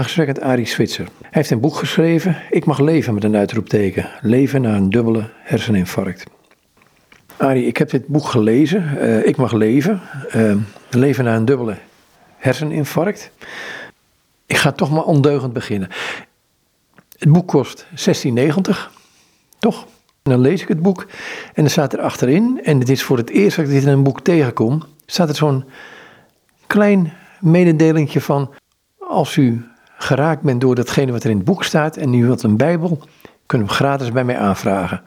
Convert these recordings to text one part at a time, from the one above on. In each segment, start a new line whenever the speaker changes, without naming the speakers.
gesprek met Arie Switzer. Hij heeft een boek geschreven, Ik mag leven met een uitroepteken. Leven na een dubbele herseninfarct. Arie, ik heb dit boek gelezen, eh, Ik mag leven. Uh, leven na een dubbele herseninfarct. Ik ga toch maar ondeugend beginnen. Het boek kost 16,90, toch? En dan lees ik het boek en dan staat er achterin, en het is voor het eerst dat ik dit in een boek tegenkom, staat er zo'n klein mededelingje van, als u geraakt bent door datgene wat er in het boek staat en u wilt een Bijbel, kunnen we gratis bij mij aanvragen.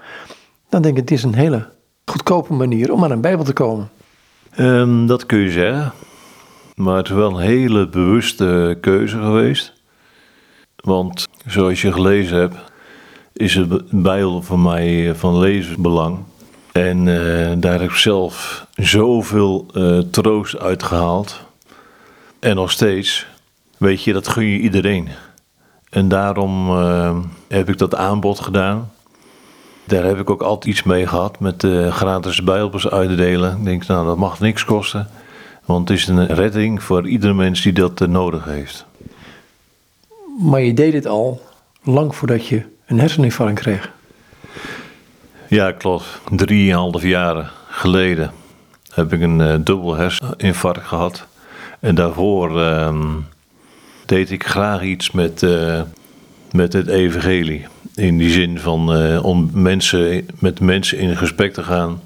Dan denk ik, het is een hele goedkope manier om aan een Bijbel te komen.
Um, dat kun je zeggen. Maar het is wel een hele bewuste keuze geweest. Want zoals je gelezen hebt, is het Bijbel voor mij van levensbelang. En uh, daar heb ik zelf zoveel uh, troost uit gehaald. En nog steeds, weet je, dat gun je iedereen. En daarom uh, heb ik dat aanbod gedaan. Daar heb ik ook altijd iets mee gehad met uh, gratis bijbels uitdelen. Ik denk, nou, dat mag niks kosten. Want het is een redding voor iedere mens die dat uh, nodig heeft.
Maar je deed het al lang voordat je een herseninfarct kreeg.
Ja, klopt. Drieënhalf jaren geleden heb ik een uh, dubbel herseninfarct gehad. En daarvoor uh, deed ik graag iets met, uh, met het evangelie. In die zin van uh, om mensen, met mensen in gesprek te gaan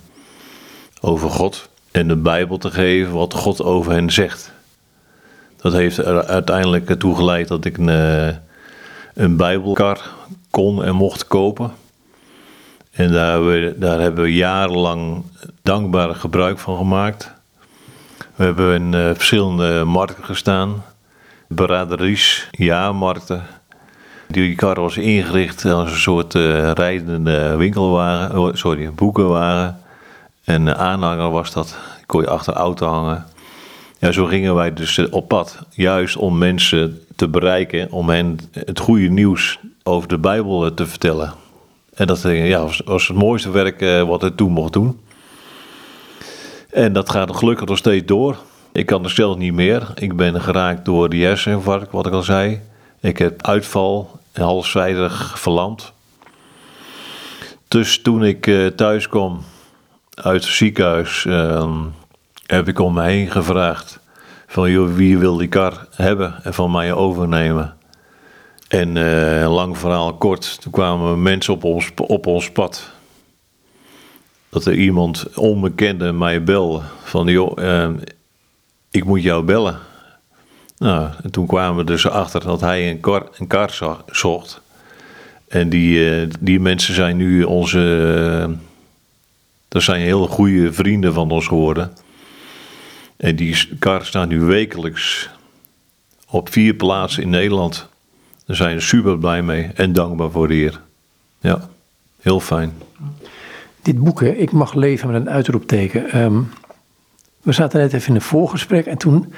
over God. En de Bijbel te geven wat God over hen zegt. Dat heeft er uiteindelijk toe geleid dat ik een, een Bijbelkar kon en mocht kopen. En daar hebben, we, daar hebben we jarenlang dankbaar gebruik van gemaakt. We hebben in verschillende markten gestaan. Braderies, jaarmarkten. Die kar was ingericht als een soort uh, rijdende winkelwagen, oh, sorry, boekenwagen. En uh, aanhanger was dat. Kon je achter de auto hangen. Ja, zo gingen wij dus op pad. Juist om mensen te bereiken, om hen het goede nieuws over de Bijbel te vertellen. En dat ja, was, was het mooiste werk wat ik toen mocht doen. En dat gaat gelukkig nog steeds door. Ik kan er zelf niet meer. Ik ben geraakt door die herseninfarct, wat ik al zei. Ik heb uitval en halfzijdig verlamd. Dus toen ik uh, thuis kwam uit het ziekenhuis, uh, heb ik om me heen gevraagd: van joh, wie wil die kar hebben en van mij overnemen? En uh, lang verhaal kort, toen kwamen mensen op ons, op ons pad dat er iemand onbekende mij belde van joh, uh, ik moet jou bellen. Nou, en toen kwamen we dus achter dat hij een kar, kar zocht. En die, uh, die mensen zijn nu onze, uh, dat zijn hele goede vrienden van ons geworden. En die kar staat nu wekelijks op vier plaatsen in Nederland. Daar zijn we super blij mee en dankbaar voor de Heer. Ja, heel fijn
dit boek, Ik mag leven met een uitroepteken. Um, we zaten net even in een voorgesprek en toen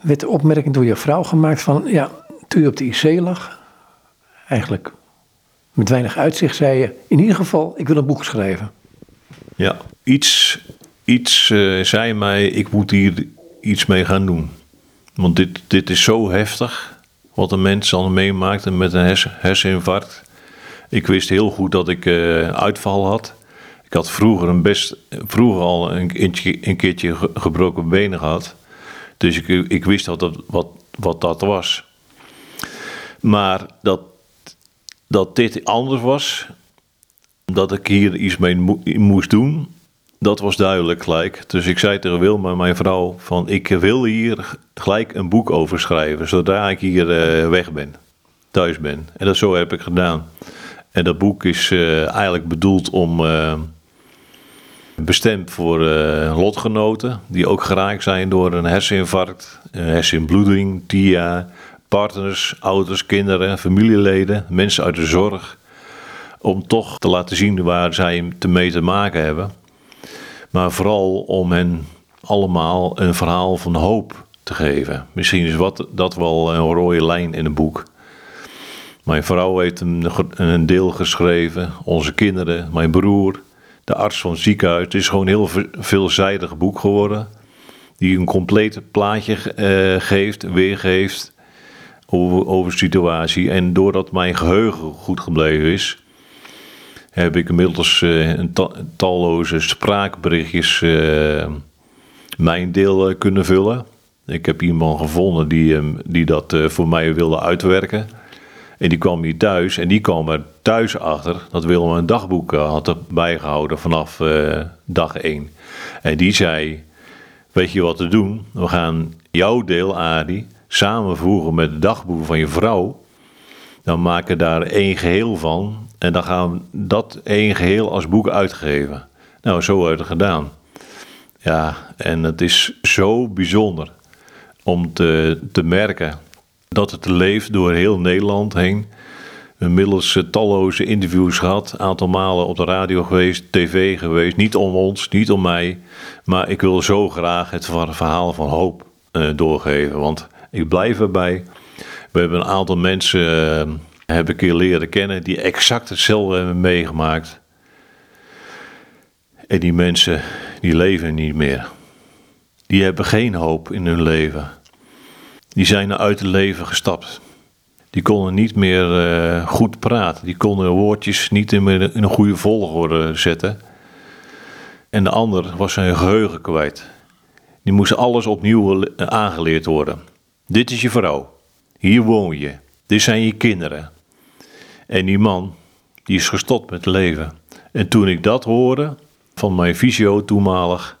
werd de opmerking door je vrouw gemaakt van, ja, toen je op de IC lag, eigenlijk met weinig uitzicht, zei je, in ieder geval, ik wil een boek schrijven.
Ja, iets, iets uh, zei mij, ik moet hier iets mee gaan doen. Want dit, dit is zo heftig, wat een mens al meemaakt met een hersen, herseninfarct. Ik wist heel goed dat ik uh, uitval had. Ik had vroeger, een best, vroeger al een, een keertje gebroken benen gehad. Dus ik, ik wist dat dat, wat, wat dat was. Maar dat, dat dit anders was, dat ik hier iets mee moest doen, dat was duidelijk gelijk. Dus ik zei tegen Wilma, mijn vrouw, van ik wil hier gelijk een boek over schrijven, zodra ik hier uh, weg ben, thuis ben. En dat zo heb ik gedaan. En dat boek is uh, eigenlijk bedoeld om... Uh, bestemd voor uh, lotgenoten die ook geraakt zijn door een herseninfarct, een hersenbloeding, TIA, partners, ouders, kinderen, familieleden, mensen uit de zorg. Om toch te laten zien waar zij mee te maken hebben. Maar vooral om hen allemaal een verhaal van hoop te geven. Misschien is wat, dat wel een rode lijn in het boek. Mijn vrouw heeft een, een deel geschreven, onze kinderen, mijn broer de arts van het ziekenhuis. Het is gewoon een heel veelzijdig boek geworden. Die een compleet plaatje uh, geeft, weergeeft. over, over de situatie. En doordat mijn geheugen goed gebleven is, heb ik inmiddels uh, een ta talloze spraakberichtjes uh, mijn deel kunnen vullen. Ik heb iemand gevonden die, die dat voor mij wilde uitwerken. En die kwam hier thuis en die kwam er thuis achter dat Willem een dagboek had bijgehouden vanaf dag 1. En die zei, weet je wat te doen? We gaan jouw deel, Adi, samenvoegen met het dagboek van je vrouw. Dan maken daar één geheel van. En dan gaan we dat één geheel als boek uitgeven. Nou, zo hebben we het gedaan. Ja, en het is zo bijzonder om te, te merken dat het leeft door heel Nederland heen. Inmiddels talloze interviews gehad, aantal malen op de radio geweest, tv geweest. Niet om ons, niet om mij, maar ik wil zo graag het verhaal van hoop uh, doorgeven. Want ik blijf erbij. We hebben een aantal mensen uh, heb ik hier leren kennen die exact hetzelfde hebben meegemaakt. En die mensen die leven niet meer. Die hebben geen hoop in hun leven. Die zijn uit het leven gestapt. Die konden niet meer uh, goed praten. Die konden woordjes niet in, in een goede volgorde zetten. En de ander was zijn geheugen kwijt. Die moest alles opnieuw aangeleerd worden. Dit is je vrouw. Hier woon je. Dit zijn je kinderen. En die man, die is gestopt met leven. En toen ik dat hoorde van mijn visio toenmalig,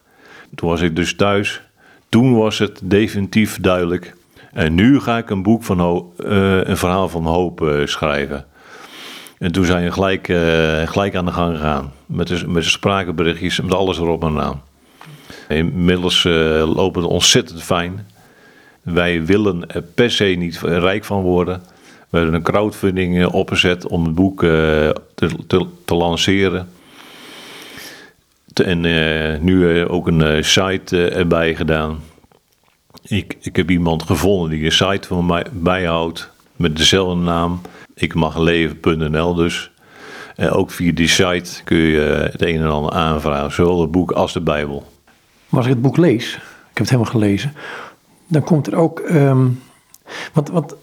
toen was ik dus thuis. Toen was het definitief duidelijk. En nu ga ik een boek van uh, een verhaal van hoop uh, schrijven. En toen zijn we gelijk, uh, gelijk aan de gang gegaan. Met de, met de met alles erop en aan. Inmiddels lopen het ontzettend fijn. Wij willen er per se niet rijk van worden. We hebben een crowdfunding eh, opgezet om het boek eh, te, te, te lanceren. En nu ook een site erbij gedaan. Ik, ik heb iemand gevonden die een site van mij bijhoudt met dezelfde naam. Ik mag leven.nl dus. En ook via die site kun je het een en ander aanvragen, zowel het boek als de Bijbel.
Maar als ik het boek lees, ik heb het helemaal gelezen, dan komt er ook. Um, want, want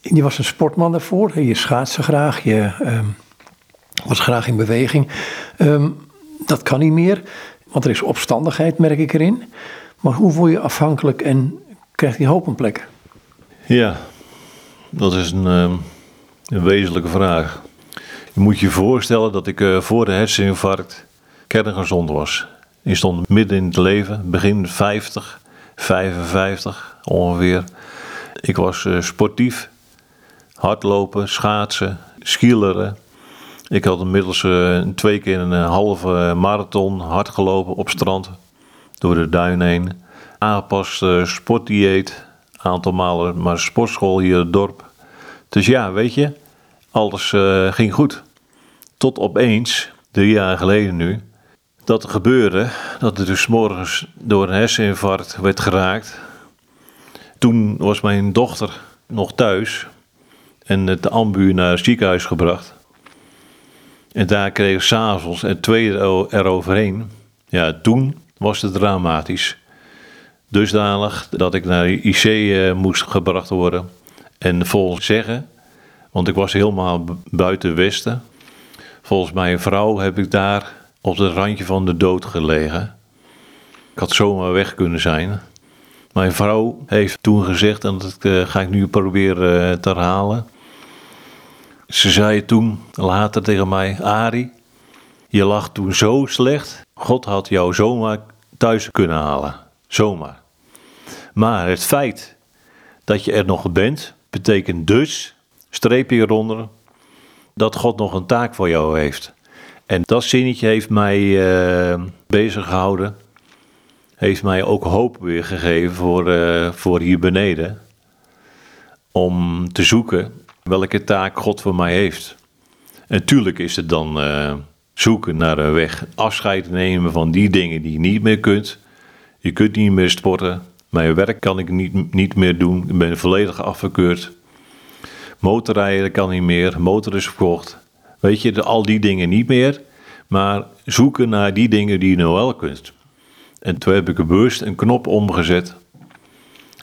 je was een sportman daarvoor, je schaatste graag, je um, was graag in beweging. Um, dat kan niet meer, want er is opstandigheid, merk ik erin. Maar hoe word je afhankelijk en krijgt die hoop een plek?
Ja, dat is een, um, een wezenlijke vraag. Je moet je voorstellen dat ik uh, voor de herseninfarct kerngezond was. Ik stond midden in het leven, begin 50, 55 ongeveer. Ik was uh, sportief, hardlopen, schaatsen, skileren. Ik had inmiddels uh, twee keer een eh, halve marathon hard gelopen op strand door de duin heen. Aangepast uh, sportdieet, aantal malen maar sportschool hier in het dorp. Dus ja, weet je, alles uh, ging goed. Tot opeens, drie jaar geleden nu, dat er gebeurde dat ik dus morgens door een herseninfarct werd geraakt. Toen was mijn dochter nog thuis en de ambu naar het ziekenhuis gebracht. En daar kreeg ik s'avonds en twee eroverheen. Ja, toen was het dramatisch. Dusdanig dat ik naar de IC uh, moest gebracht worden. En volgens zeggen, want ik was helemaal buiten Westen. Volgens mijn vrouw heb ik daar op het randje van de dood gelegen. Ik had zomaar weg kunnen zijn. Mijn vrouw heeft toen gezegd, en dat uh, ga ik nu proberen uh, te herhalen. Ze zei toen later tegen mij: Ari, je lag toen zo slecht. God had jou zomaar thuis kunnen halen. Zomaar. Maar het feit dat je er nog bent, betekent dus, streep hieronder, dat God nog een taak voor jou heeft. En dat zinnetje heeft mij uh, bezig gehouden. Heeft mij ook hoop weer gegeven voor, uh, voor hier beneden. Om te zoeken welke taak God voor mij heeft. En tuurlijk is het dan uh, zoeken naar een weg, afscheid nemen van die dingen die je niet meer kunt. Je kunt niet meer sporten. Mijn werk kan ik niet, niet meer doen. Ik ben volledig afgekeurd. Motorrijden kan niet meer. Motor is verkocht. Weet je, al die dingen niet meer. Maar zoeken naar die dingen die je nou wel kunt. En toen heb ik bewust een knop omgezet.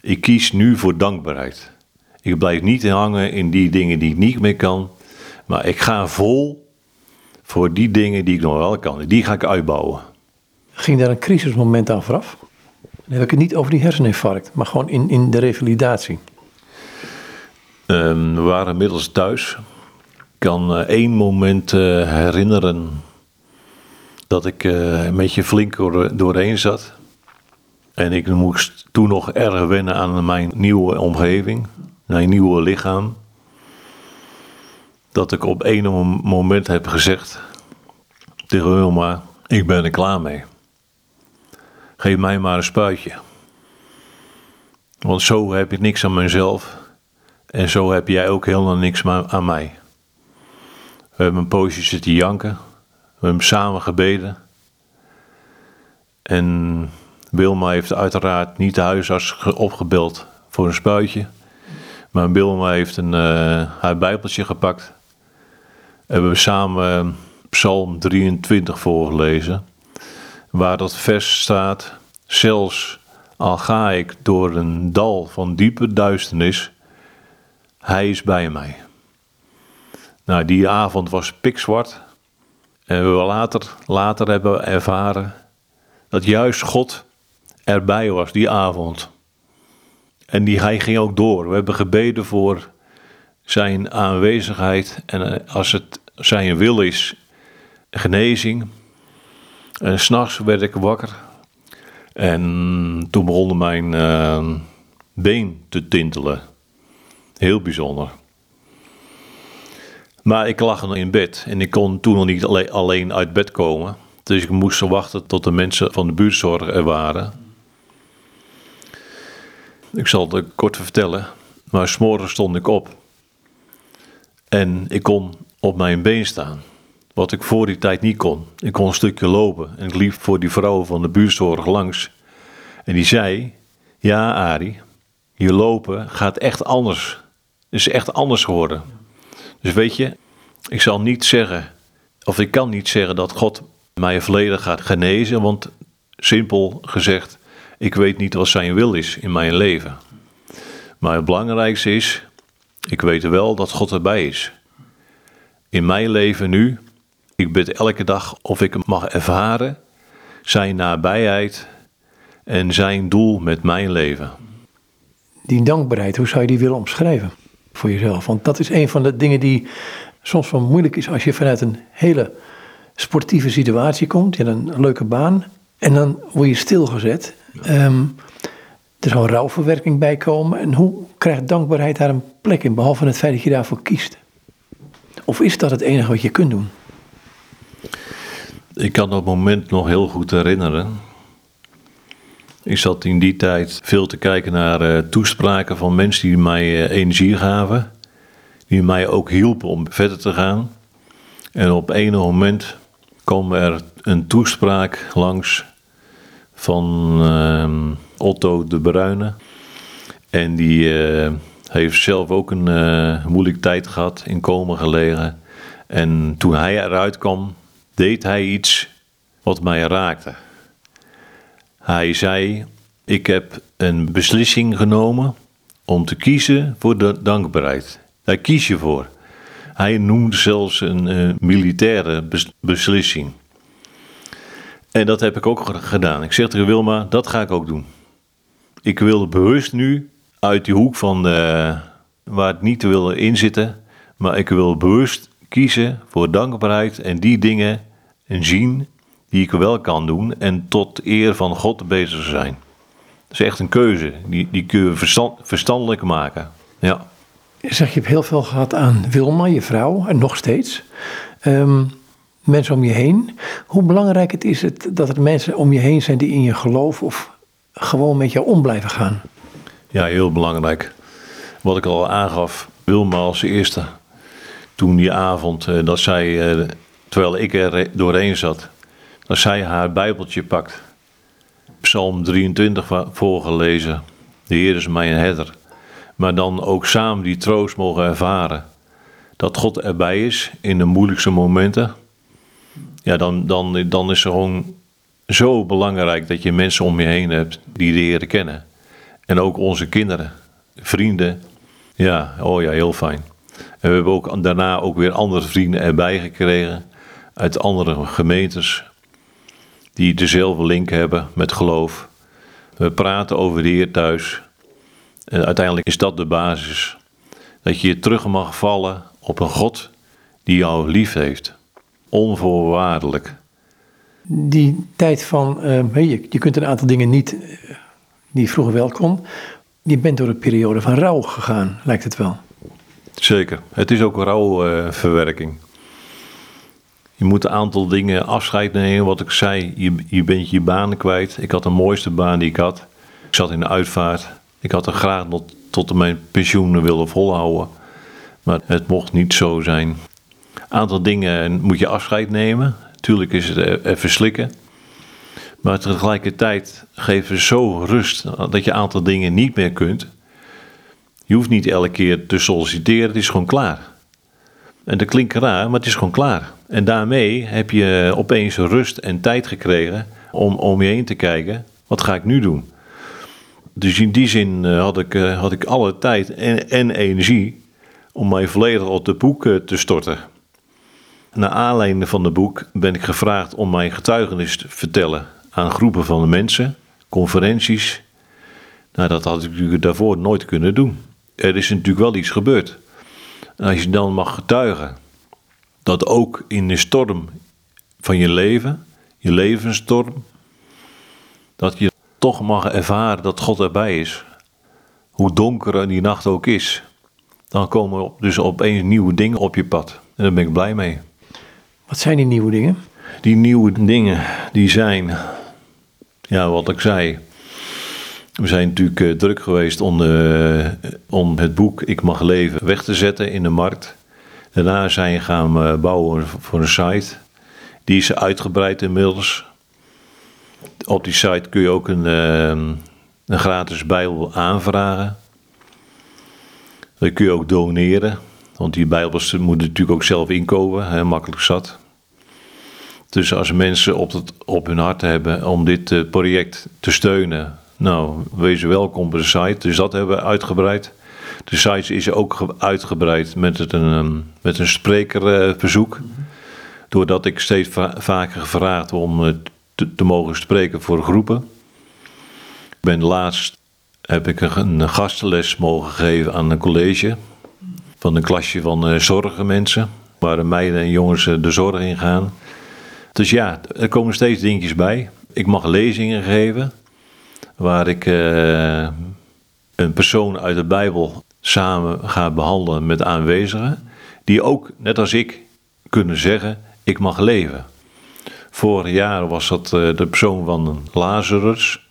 Ik kies nu voor dankbaarheid. Ik blijf niet hangen in die dingen die ik niet meer kan. Maar ik ga vol voor die dingen die ik nog wel kan. Die ga ik uitbouwen.
Ging daar een crisismoment aan vooraf? Dan heb ik het niet over die herseninfarct, maar gewoon in, in de revalidatie.
Ehm, we waren inmiddels thuis. Ik kan uh, één moment uh, herinneren dat ik uh, een beetje flink door, doorheen zat. En ik moest toen nog erg wennen aan mijn nieuwe omgeving, mijn nieuwe lichaam. Dat ik op één moment heb gezegd tegen Wilma, ik ben er klaar mee. Geef mij maar een spuitje. Want zo heb ik niks aan mezelf. En zo heb jij ook helemaal niks aan mij. We hebben een poosje zitten janken. We hebben samen gebeden. En Wilma heeft uiteraard niet de huisarts opgebeld voor een spuitje. Maar Wilma heeft een, uh, haar bijbeltje gepakt. En we hebben samen Psalm 23 voorgelezen. Waar dat vers staat. Zelfs al ga ik door een dal van diepe duisternis. Hij is bij mij. Nou, die avond was pikzwart. En we later, later hebben ervaren dat juist God erbij was die avond. En die, hij ging ook door. We hebben gebeden voor zijn aanwezigheid. En eh, als het zijn wil is, genezing. En s'nachts werd ik wakker. En toen begon mijn uh, been te tintelen. Heel bijzonder. Maar ik lag nog in bed en ik kon toen nog niet alleen uit bed komen. Dus ik moest wachten tot de mensen van de buurtzorg er waren. Ik zal het kort vertellen. Maar s'morgens stond ik op. En ik kon op mijn been staan. Wat ik voor die tijd niet kon. Ik kon een stukje lopen. En ik liep voor die vrouw van de buurtzorg langs. En die zei: Ja, Ari, je lopen gaat echt anders. Het is echt anders geworden. Dus weet je, ik zal niet zeggen, of ik kan niet zeggen dat God mij volledig gaat genezen, want simpel gezegd, ik weet niet wat zijn wil is in mijn leven. Maar het belangrijkste is, ik weet wel dat God erbij is. In mijn leven nu, ik bid elke dag of ik mag ervaren zijn nabijheid en zijn doel met mijn leven.
Die dankbaarheid, hoe zou je die willen omschrijven voor jezelf? Want dat is een van de dingen die soms wel moeilijk is als je vanuit een hele sportieve situatie komt. Hebt een leuke baan en dan word je stilgezet. Um, er zal rouwverwerking bij komen. En hoe krijgt dankbaarheid daar een plek in, behalve het feit dat je daarvoor kiest? Of is dat het enige wat je kunt doen?
Ik kan dat moment nog heel goed herinneren. Ik zat in die tijd veel te kijken naar uh, toespraken van mensen die mij uh, energie gaven. Die mij ook hielpen om verder te gaan. En op een moment kwam er een toespraak langs van uh, Otto de Bruyne. En die heeft zelf ook een moeilijke tijd gehad, in komen gelegen. En toen hij eruit kwam, deed hij iets wat mij raakte. Hij zei: Ik heb een beslissing genomen om te kiezen voor de dankbaarheid. Daar kies je voor. Hij noemde zelfs een uh, militaire beslissing. En dat heb ik ook gedaan. Ik zeg tegen Wilma: Dat ga ik ook doen. Ik wil bewust nu uit die hoek van de, waar het niet te willen inzitten, maar ik wil bewust kiezen voor dankbaarheid en die dingen en zien die ik wel kan doen en tot eer van God bezig zijn. Dat is echt een keuze, die, die kun je verstand, verstandelijk maken. Ja.
Je zegt, je hebt heel veel gehad aan Wilma, je vrouw, en nog steeds. Um, mensen om je heen. Hoe belangrijk het is het dat er mensen om je heen zijn die in je geloven of gewoon met jou om blijven gaan?
Ja, heel belangrijk. Wat ik al aangaf, Wilma als eerste, toen die avond, eh, dat zij, eh, terwijl ik er doorheen zat, als zij haar Bijbeltje pakt, Psalm 23 voorgelezen, de Heer is mijn herder, maar dan ook samen die troost mogen ervaren, dat God erbij is in de moeilijkste momenten, ja, dan, dan, dan is het gewoon zo belangrijk dat je mensen om je heen hebt die de Heer kennen. En ook onze kinderen, vrienden, Ja, oh ja, heel fijn. En we hebben ook daarna ook weer andere vrienden erbij gekregen uit andere gemeentes die dezelfde link hebben met geloof. We praten over de Heer thuis. En uiteindelijk is dat de basis. Dat je terug mag vallen op een God die jou lief heeft. Onvoorwaardelijk.
Die tijd van, uh, je, je kunt een aantal dingen niet, uh, die vroeger wel kon. Je bent door een periode van rouw gegaan, lijkt het wel.
Zeker. Het is ook rouwverwerking. Uh, je moet een aantal dingen afscheid nemen. Wat ik zei, je, je bent je baan kwijt. Ik had de mooiste baan die ik had. Ik zat in de uitvaart. Ik had er graag nog tot mijn pensioen willen volhouden. Maar het mocht niet zo zijn. Een aantal dingen moet je afscheid nemen. Tuurlijk is het e-, even slikken. Maar tegelijkertijd geeft het zo rust dat je een aantal dingen niet meer kunt. Je hoeft niet elke keer te solliciteren, het is gewoon klaar. En dat klinkt raar, maar het is gewoon klaar. En daarmee heb je opeens rust en tijd gekregen om om je heen te kijken. Wat ga ik nu doen? Dus in die zin eh, had ik, eh, had ik alle tijd en, en energie om mij volledig op het boek eh, te storten. Na aanleiding van het boek ben ik gevraagd om mijn getuigenis te vertellen aan groepen van mensen, conferenties. Nou, dat had ik natuurlijk daarvoor nooit kunnen doen. Er is natuurlijk wel iets gebeurd. En als je dan mag getuigen dat ook in de storm van je leven, je levensstorm, dat je toch mag ervaren dat God erbij is. Hoe donker die nacht ook is. Dan komen dus opeens nieuwe dingen op je pad. En daar ben ik blij mee.
Wat zijn die nieuwe dingen?
Die nieuwe dingen, die zijn, ja, wat ik zei. We zijn natuurlijk uh, druk geweest om, uh, om het boek Ik Mag Leven weg te zetten in de markt. Daarna zijn we gaan uh, bouwen voor een site. Die is uitgebreid inmiddels. Op die site kun je ook een, een gratis Bijbel aanvragen. Dat kun je ook doneren. Want die Bijbels moeten natuurlijk ook zelf inkopen, hè, makkelijk zat. Dus als mensen op, het, op hun hart hebben om dit uh, project te steunen, nou, wees welkom op de site. Dus dat hebben we uitgebreid. De site is ook uitgebreid met, het een, met een sprekerverzoek. Doordat ik steeds va vaker gevraagd om uh, te, mogen spreken voor groepen. Ben laatst heb ik een, gastenles mogen geven aan een college van een klasje van zorgenmensen, waar de meiden en jongens de zorg in gaan. Dus ja, er komen steeds dingetjes bij. Ik mag lezingen geven, waar ik uh, een persoon uit de Bijbel samen ga behandelen met aanwezigen, die ook, net als ik, kunnen zeggen: Ik mag leven. Vorig jaar was dat de persoon van Lazarus.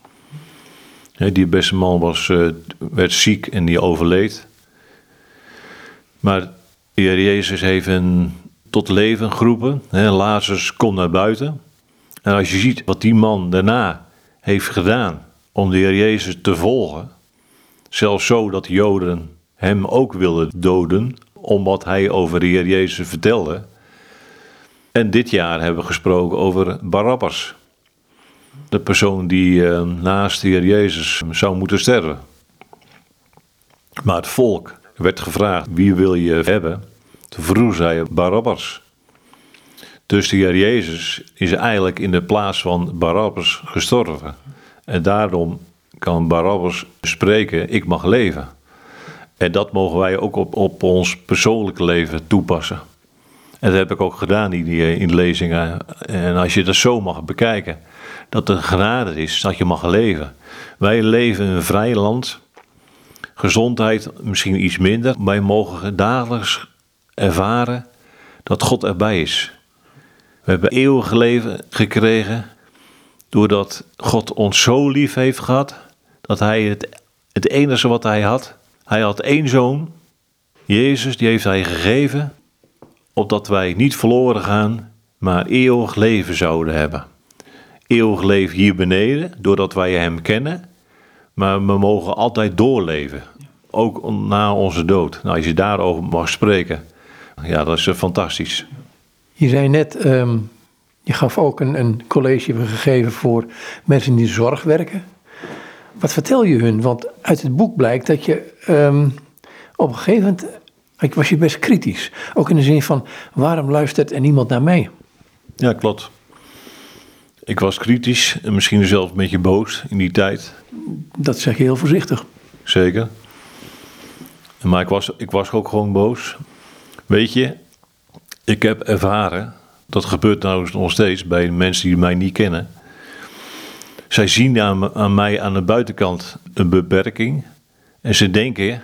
Die beste man was, werd ziek en die overleed. Maar Jezus heeft hen tot leven geroepen. Lazarus komt naar buiten. En als je ziet wat die man daarna heeft gedaan om de Heer Jezus te volgen, zelfs zo dat de Joden hem ook wilden doden, omdat hij over de Heer Jezus vertelde. En dit jaar hebben we gesproken over Barabbas, de persoon die eh, naast de Heer Jezus zou moeten sterven. Maar het volk werd gevraagd: wie wil je hebben? Zij Barabbas. Dus de Heer Jezus is eigenlijk in de plaats van Barabbas gestorven. En daarom kan Barabbas spreken: Ik mag leven. En dat mogen wij ook op, op ons persoonlijke leven toepassen. En dat heb ik ook gedaan in, die, in de lezingen. En als je dat zo mag bekijken, dat er genade is dat je mag leven. Wij leven in een vrij land gezondheid misschien iets minder. Wij mogen dagelijks ervaren dat God erbij is. We hebben eeuwig leven gekregen doordat God ons zo lief heeft gehad dat hij het, het enige wat hij had, hij had één zoon, Jezus, die heeft hij gegeven opdat wij niet verloren gaan, maar eeuwig leven zouden hebben. Eeuwig leven hier beneden, doordat wij hem kennen maar we mogen altijd doorleven. Ook na onze dood. Nou, als je daarover mag spreken, ja, dat is eh, fantastisch.
Je zei net, ehm, je gaf ook een, een college gegeven voor mensen die zorg werken. Wat vertel je hun? Want uit het boek blijkt dat je um, op een gegeven moment ik was je best kritisch. Ook in de zin van, waarom luistert er niemand naar mij?
Ja, klopt. Ik was kritisch en misschien zelfs een beetje boos in die tijd.
Dat zeg je heel voorzichtig.
Zeker. Maar ik was, ik was ook gewoon boos. Weet je, ik heb ervaren, dat gebeurt nou nog steeds bij mensen die mij niet kennen. Zij zien aan, aan mij aan de buitenkant een beperking. En ze denken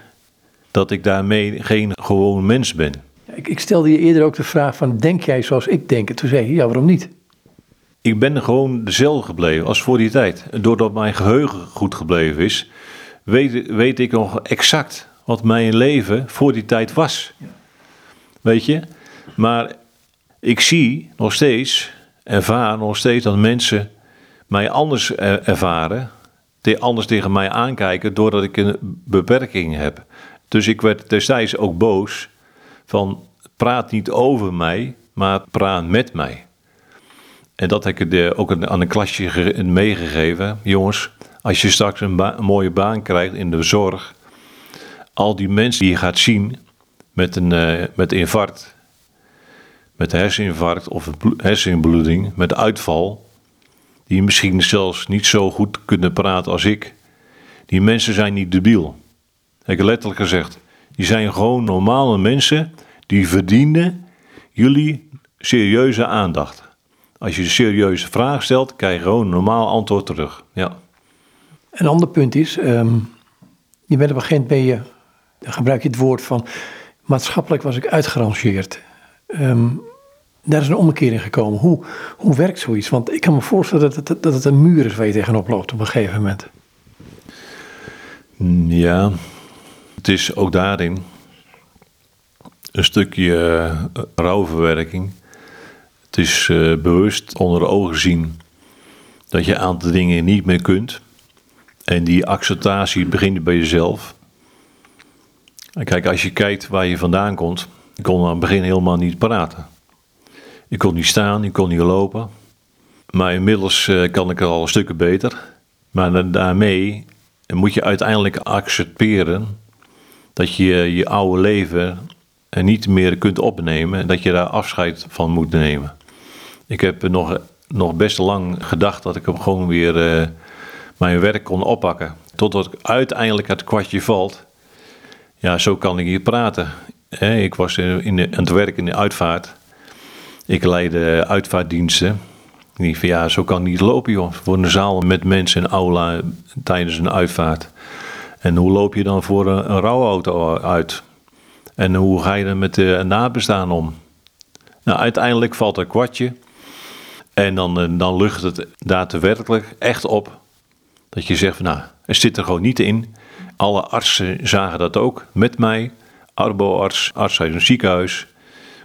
dat ik daarmee geen gewoon mens ben.
Ik, ik stelde je eerder ook de vraag van, denk jij zoals ik denk? En toen zei je, ja, waarom niet?
Ik ben gewoon dezelfde gebleven als voor die tijd. Doordat mijn geheugen goed gebleven is, weet, weet ik nog exact wat mijn leven voor die tijd was. Weet je? Maar ik zie nog steeds, ervaar nog steeds dat mensen mij anders ervaren, anders tegen mij aankijken doordat ik een beperking heb. Dus ik werd destijds ook boos van praat niet over mij, maar praat met mij. En dat heb ik ook aan een klasje meegegeven. Jongens, als je straks een, mooie baan krijgt in de zorg, al die mensen die je gaat zien met een uh, met infarct, met herseninfarct of een hersenbloeding, met uitval, die misschien zelfs niet zo goed kunnen praten als ik, die mensen zijn niet debiel. Heb ik letterlijk gezegd. Die zijn gewoon normale mensen die verdienen jullie serieuze aandacht. Als je een serieuze vraag stelt, krijg je gewoon een normaal antwoord terug. Ja.
Een ander punt is, ehm, je bent op een gegeven moment je, dan gebruik je het woord van, maatschappelijk was ik uitgerangeerd. Um, daar is een omkering gekomen. Hoe, hoe werkt zoiets? Want ik kan me voorstellen dat het, dat het een muur is waar je tegenop loopt op een gegeven moment.
Ja, het is ook daarin een stukje uh, rouwverwerking. Het is uh, bewust onder de ogen zien dat je een aantal dingen niet meer kunt. En die acceptatie begint bij jezelf. Kijk, als je kijkt waar je vandaan komt, ik kon aan het begin helemaal niet praten. Ik kon niet staan, ik kon niet lopen. Maar inmiddels uh, kan ik al stukken beter. Maar daarmee moet je uiteindelijk accepteren dat je je oude leven niet meer kunt opnemen en dat je daar afscheid van moet nemen. Ik heb nog, nog best lang gedacht dat ik hem gewoon weer uh, mijn werk kon oppakken. Totdat uiteindelijk het kwartje valt. Ja, zo kan ik hier praten. ik was in, in aan het werk in de uitvaart. Ik leidde uitvaartdiensten. Ik van ja, zo kan het niet lopen joh. Voor een zaal met mensen in aula tijdens een uitvaart. En hoe loop je dan voor een, rouwauto uit? En hoe ga je dan met de nabestaan om? Nou, uiteindelijk valt er kwartje. En dan, eh, dan lucht het daadwerkelijk echt op. Dat je zegt van nou, er zit er gewoon niet in. Alle artsen zagen dat ook met mij. Arboarts, arts uit een ziekenhuis.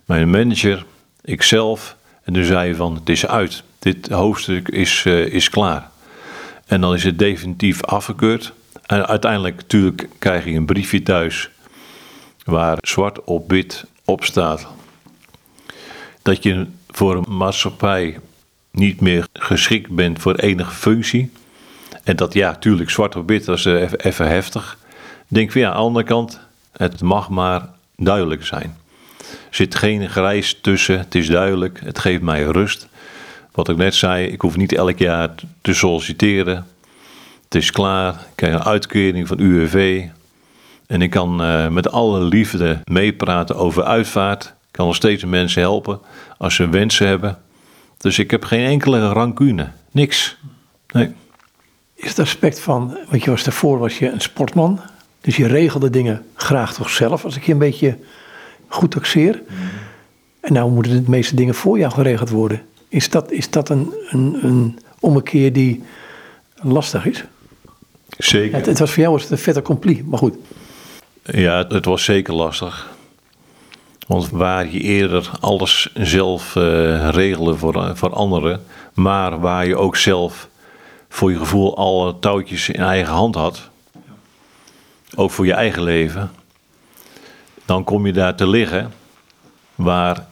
Mijn manager, ikzelf. En toen zei van het is uit. Dit hoofdstuk is, uh, is klaar. En dan is het definitief afgekeurd. En uiteindelijk natuurlijk krijg je een briefje thuis waar zwart op wit op staat dat je voor een maatschappij niet meer geschikt bent voor enige functie. En dat ja, tuurlijk, zwart op wit, dat is eh, even, heftig. Denk van ja, aan de andere kant, het mag maar duidelijk zijn. Er zit geen grijs tussen, het is duidelijk, het geeft mij rust. Wat ik net zei, ik hoef niet elk jaar te solliciteren. Het is klaar. Ik krijg een uitkering van UWV. En ik kan uh, met alle liefde meepraten over uitvaart. Ik kan nog steeds mensen helpen als ze wensen hebben. Dus ik heb geen enkele rancune. Niks. Nee.
Is het aspect van, want je was daarvoor was je een sportman. Dus je regelde dingen graag toch zelf, als ik je een beetje goed taxeer. En nou moeten de meeste dingen voor jou geregeld worden. Is dat, is dat een, een, een ommekeer die lastig is?
Zeker.
Het, het, was voor jou was het een vet accompli, maar goed.
Ja, het was zeker lastig. Want waar je eerder alles zelf uh, regelde voor, voor anderen, maar waar je ook zelf voor je gevoel alle touwtjes in eigen hand had, ook voor je eigen leven, dan kom je daar te liggen waar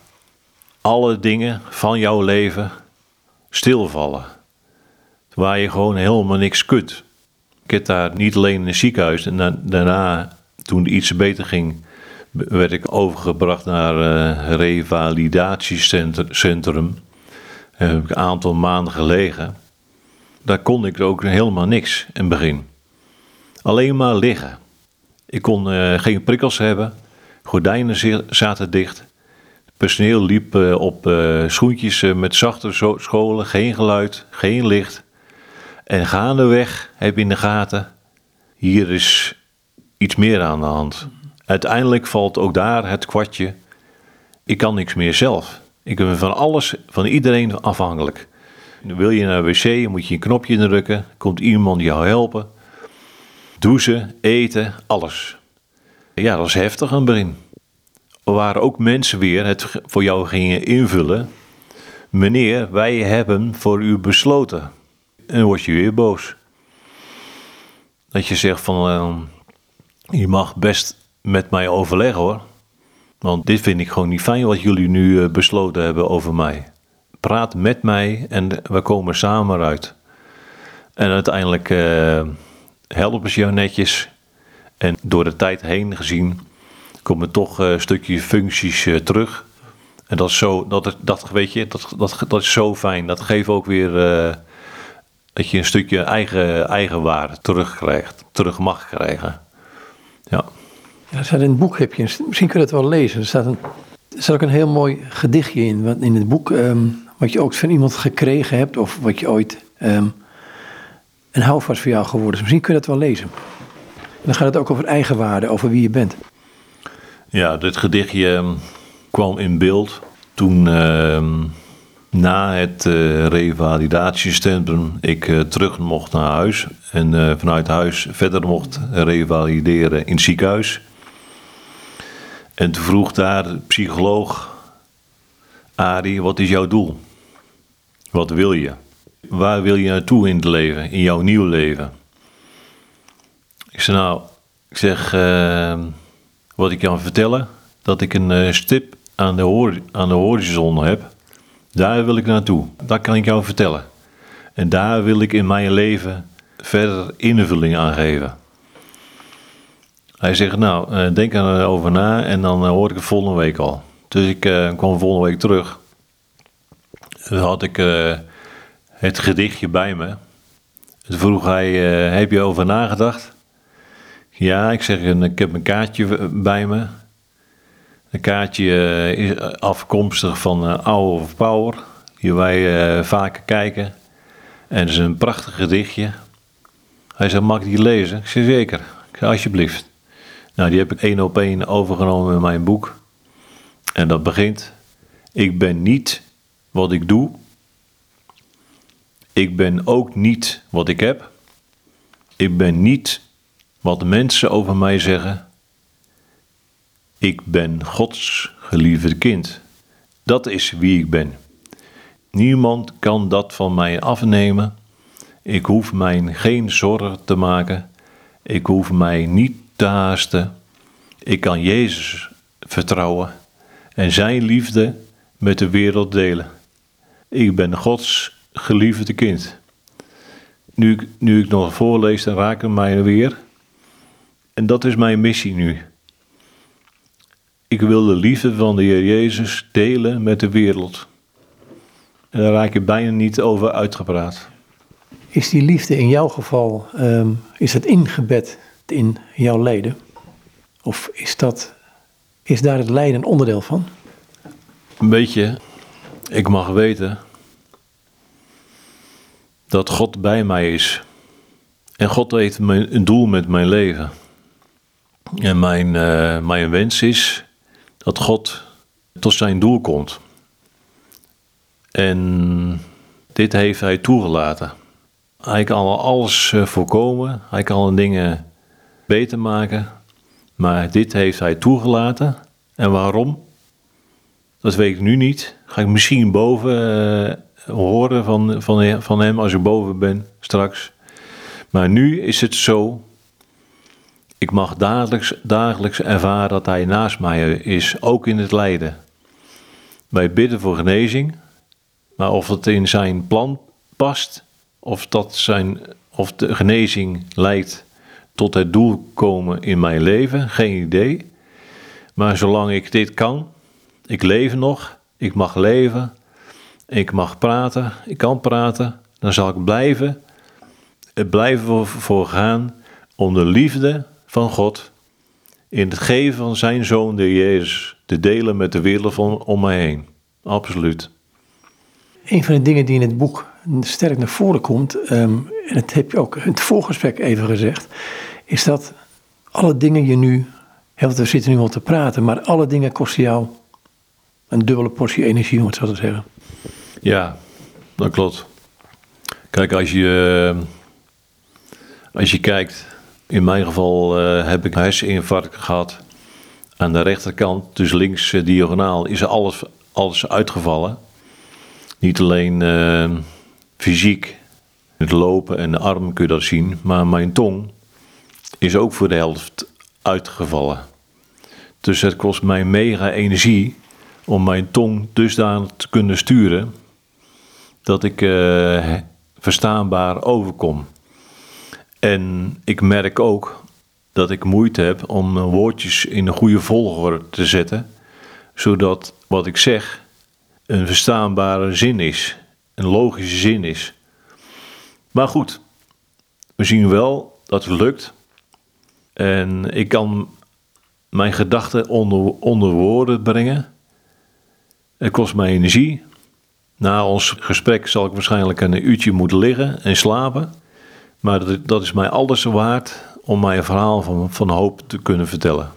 alle dingen van jouw leven stilvallen. Waar je gewoon helemaal niks kunt. Ik heb daar niet alleen in het ziekenhuis en daarna toen het iets beter ging, werd ik overgebracht naar een revalidatiecentrum. Daar heb ik een aantal maanden gelegen. Daar kon ik ook helemaal niks in het begin. Alleen maar liggen. Ik kon uh, geen prikkels hebben. Gordijnen zaten dicht. Het personeel liep uh, op uh, schoentjes met zachte scholen. Geen geluid, geen licht. En gaandeweg heb in de gaten. Hier is iets meer aan de hand. Uiteindelijk valt ook daar het kwartje. Ik kan niks meer zelf. Ik ben van alles, van iedereen afhankelijk. Wil je naar de wc, moet je een knopje drukken. Komt iemand jou helpen. Douchen, eten, alles. Ja, dat is heftig aan het begin. Er waren ook mensen weer het voor jou gingen invullen. Meneer, wij hebben voor u besloten. En dan word je weer boos. Dat je zegt van, uh, je mag best met mij overleggen hoor. Want dit vind ik gewoon niet fijn wat jullie nu uh, besloten hebben over mij. Praat met mij en we komen samen eruit. En uiteindelijk uh, helpen ze jou netjes. En door de tijd heen gezien komen toch een stukje functies terug. En dat is zo, dat, dat weet je, dat, dat, dat is zo fijn. Dat geeft ook weer dat je een stukje eigen, waarde terugkrijgt, terug mag krijgen. Ja.
ja staat in het boek, heb je, misschien kun je het wel lezen. Er staat, een, er staat ook een heel mooi gedichtje in. Wat in het boek, ehm, wat je ook van iemand gekregen hebt, of wat je ooit um, een houvast voor jou geworden is. Misschien kun je dat wel lezen. En dan gaat het ook over eigenwaarde, over wie je bent.
Ja, dit gedichtje ehm, kwam in beeld toen na het uh, revalidatiecentrum ik uh, terug mocht naar huis en uh, vanuit huis verder mocht revalideren in het ziekenhuis. En toen vroeg daar psycholoog, Arie, wat is jouw doel? Wat wil je? Waar wil je naartoe in het leven, in jouw nieuw leven? Ik zei nou, ik zeg, wat ik kan vertellen, dat ik een stip aan de, aan de horizon heb daar wil ik naartoe. Dat kan ik jou vertellen. En daar wil ik in mijn leven verder invulling aan geven. Hij zegt, nou, eh, denk erover na en dan eh, hoor ik het volgende week al. Dus ik uh, kwam volgende week terug. Had ik het gedichtje bij me. Toen vroeg hij, heb je over nagedacht? Ja, ik zeg, ik heb een kaartje bij me. Een kaartje eh, is afkomstig van Hour of Power, hier wij vaker kijken. En het is een prachtig gedichtje. Hij zei, mag ik die lezen? Ik zei, zeker. Ik zei, alsjeblieft. Nou, die heb ik één op één overgenomen in mijn boek. En dat begint, ik ben niet wat ik doe. Ik ben ook niet wat ik heb. Ik ben niet wat mensen over mij zeggen. Ik ben Gods geliefde kind. Dat is wie ik ben. Niemand kan dat van mij afnemen. Ik hoef mij geen zorgen te maken. Ik hoef mij niet te haasten. Ik kan Jezus vertrouwen en Zijn liefde met de wereld delen. Ik ben Gods geliefde kind. Nu, nu ik nog voorlees, dan raken mij weer. En dat is mijn missie nu. Ik wil de liefde van de Heer Jezus delen met de wereld. En daar raak je bijna niet over uitgepraat.
Is die liefde in jouw geval, um, is het ingebed in jouw lijden? Of is, dat, is daar het lijden een onderdeel van?
Een beetje. Ik mag weten dat God bij mij is. En God heeft een doel met mijn leven. En mijn, uh, mijn wens is dat God tot zijn doel komt. En dit heeft hij toegelaten. Hij kan alles eh, voorkomen, hij kan dingen beter maken, maar dit heeft hij toegelaten. En waarom? Dat weet ik nu niet. Ga ik misschien boven uh, horen van, van, van hem als ik boven ben straks. Maar nu is het zo ik mag dagelijks, dagelijks ervaren dat Hij naast mij is, ook in het lijden. Wij bidden voor genezing, maar of het in Zijn plan past, of, dat zijn, of de genezing lijkt tot het doel komen in mijn leven? Geen idee. Maar zolang ik dit kan, ik leef nog, ik mag leven, ik mag praten, ik kan praten, dan zal ik blijven, blijven voor, gaan om de liefde van God in het geven van zijn zoon, de Jezus, te delen met de wereld van, om mij heen. Absoluut.
Een van de dingen die in het boek sterk naar voren komt, ehm, en dat heb je ook in het voorgesprek even gezegd, is dat alle dingen je nu, we zitten nu al te praten, maar alle dingen kosten jou een dubbele portie energie, om het zo te zeggen.
Ja, dat klopt. Kijk, als je, eh, als je kijkt, in mijn geval uh, heb ik herseninfarct gehad. Aan de rechterkant, dus links uh, diagonaal, is alles, alles uitgevallen. Niet alleen fysiek, het lopen en de arm kun je dat zien, maar mijn tong is ook voor de helft uitgevallen. Dus het kost mij mega energie om mijn tong dusdanig te kunnen sturen dat ik uh, verstaanbaar overkom. En ik merk ook dat ik moeite heb om woordjes in een goede volgorde te zetten, zodat wat ik zeg een verstaanbare zin is, een logische zin is. Maar goed, we zien wel dat het lukt. En ik kan mijn gedachten onder, onder woorden brengen. Het kost mij energie. Na ons gesprek zal ik waarschijnlijk een uurtje moeten liggen en slapen. Maar dat, dat is mij alles waard om mijn verhaal van, van hoop te kunnen vertellen.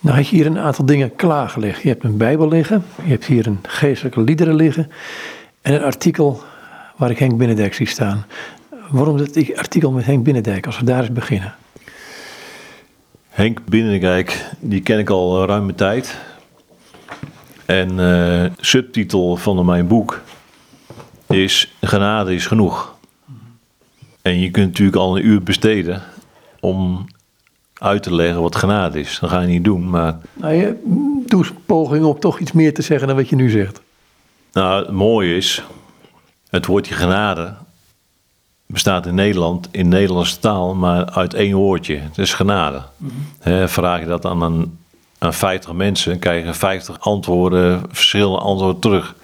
Nou had je hier een aantal dingen klaargelegd. Je hebt een Bijbel liggen, je hebt hier een geestelijke liederen liggen en een artikel waar ik Henk Binnendijk zie staan. Waarom dat artikel met Henk Binnendijk, als we daar eens beginnen?
Henk Binnendijk, die ken ik al ruime tijd. En uh, subtitel van mijn boek is Genade is genoeg. En je kunt natuurlijk al een uur besteden om uit te leggen wat genade is. Dat ga je niet doen, maar...
Nou, je doe eens een poging om toch iets meer te zeggen dan wat je nu zegt.
Nou, het mooie is, het woordje genade bestaat in Nederland, in Nederlandse taal, maar uit één woordje. Het is genade. Mm vraag je dat aan, een, aan 50 mensen, krijg je 50 antwoorden, verschillende antwoorden terug.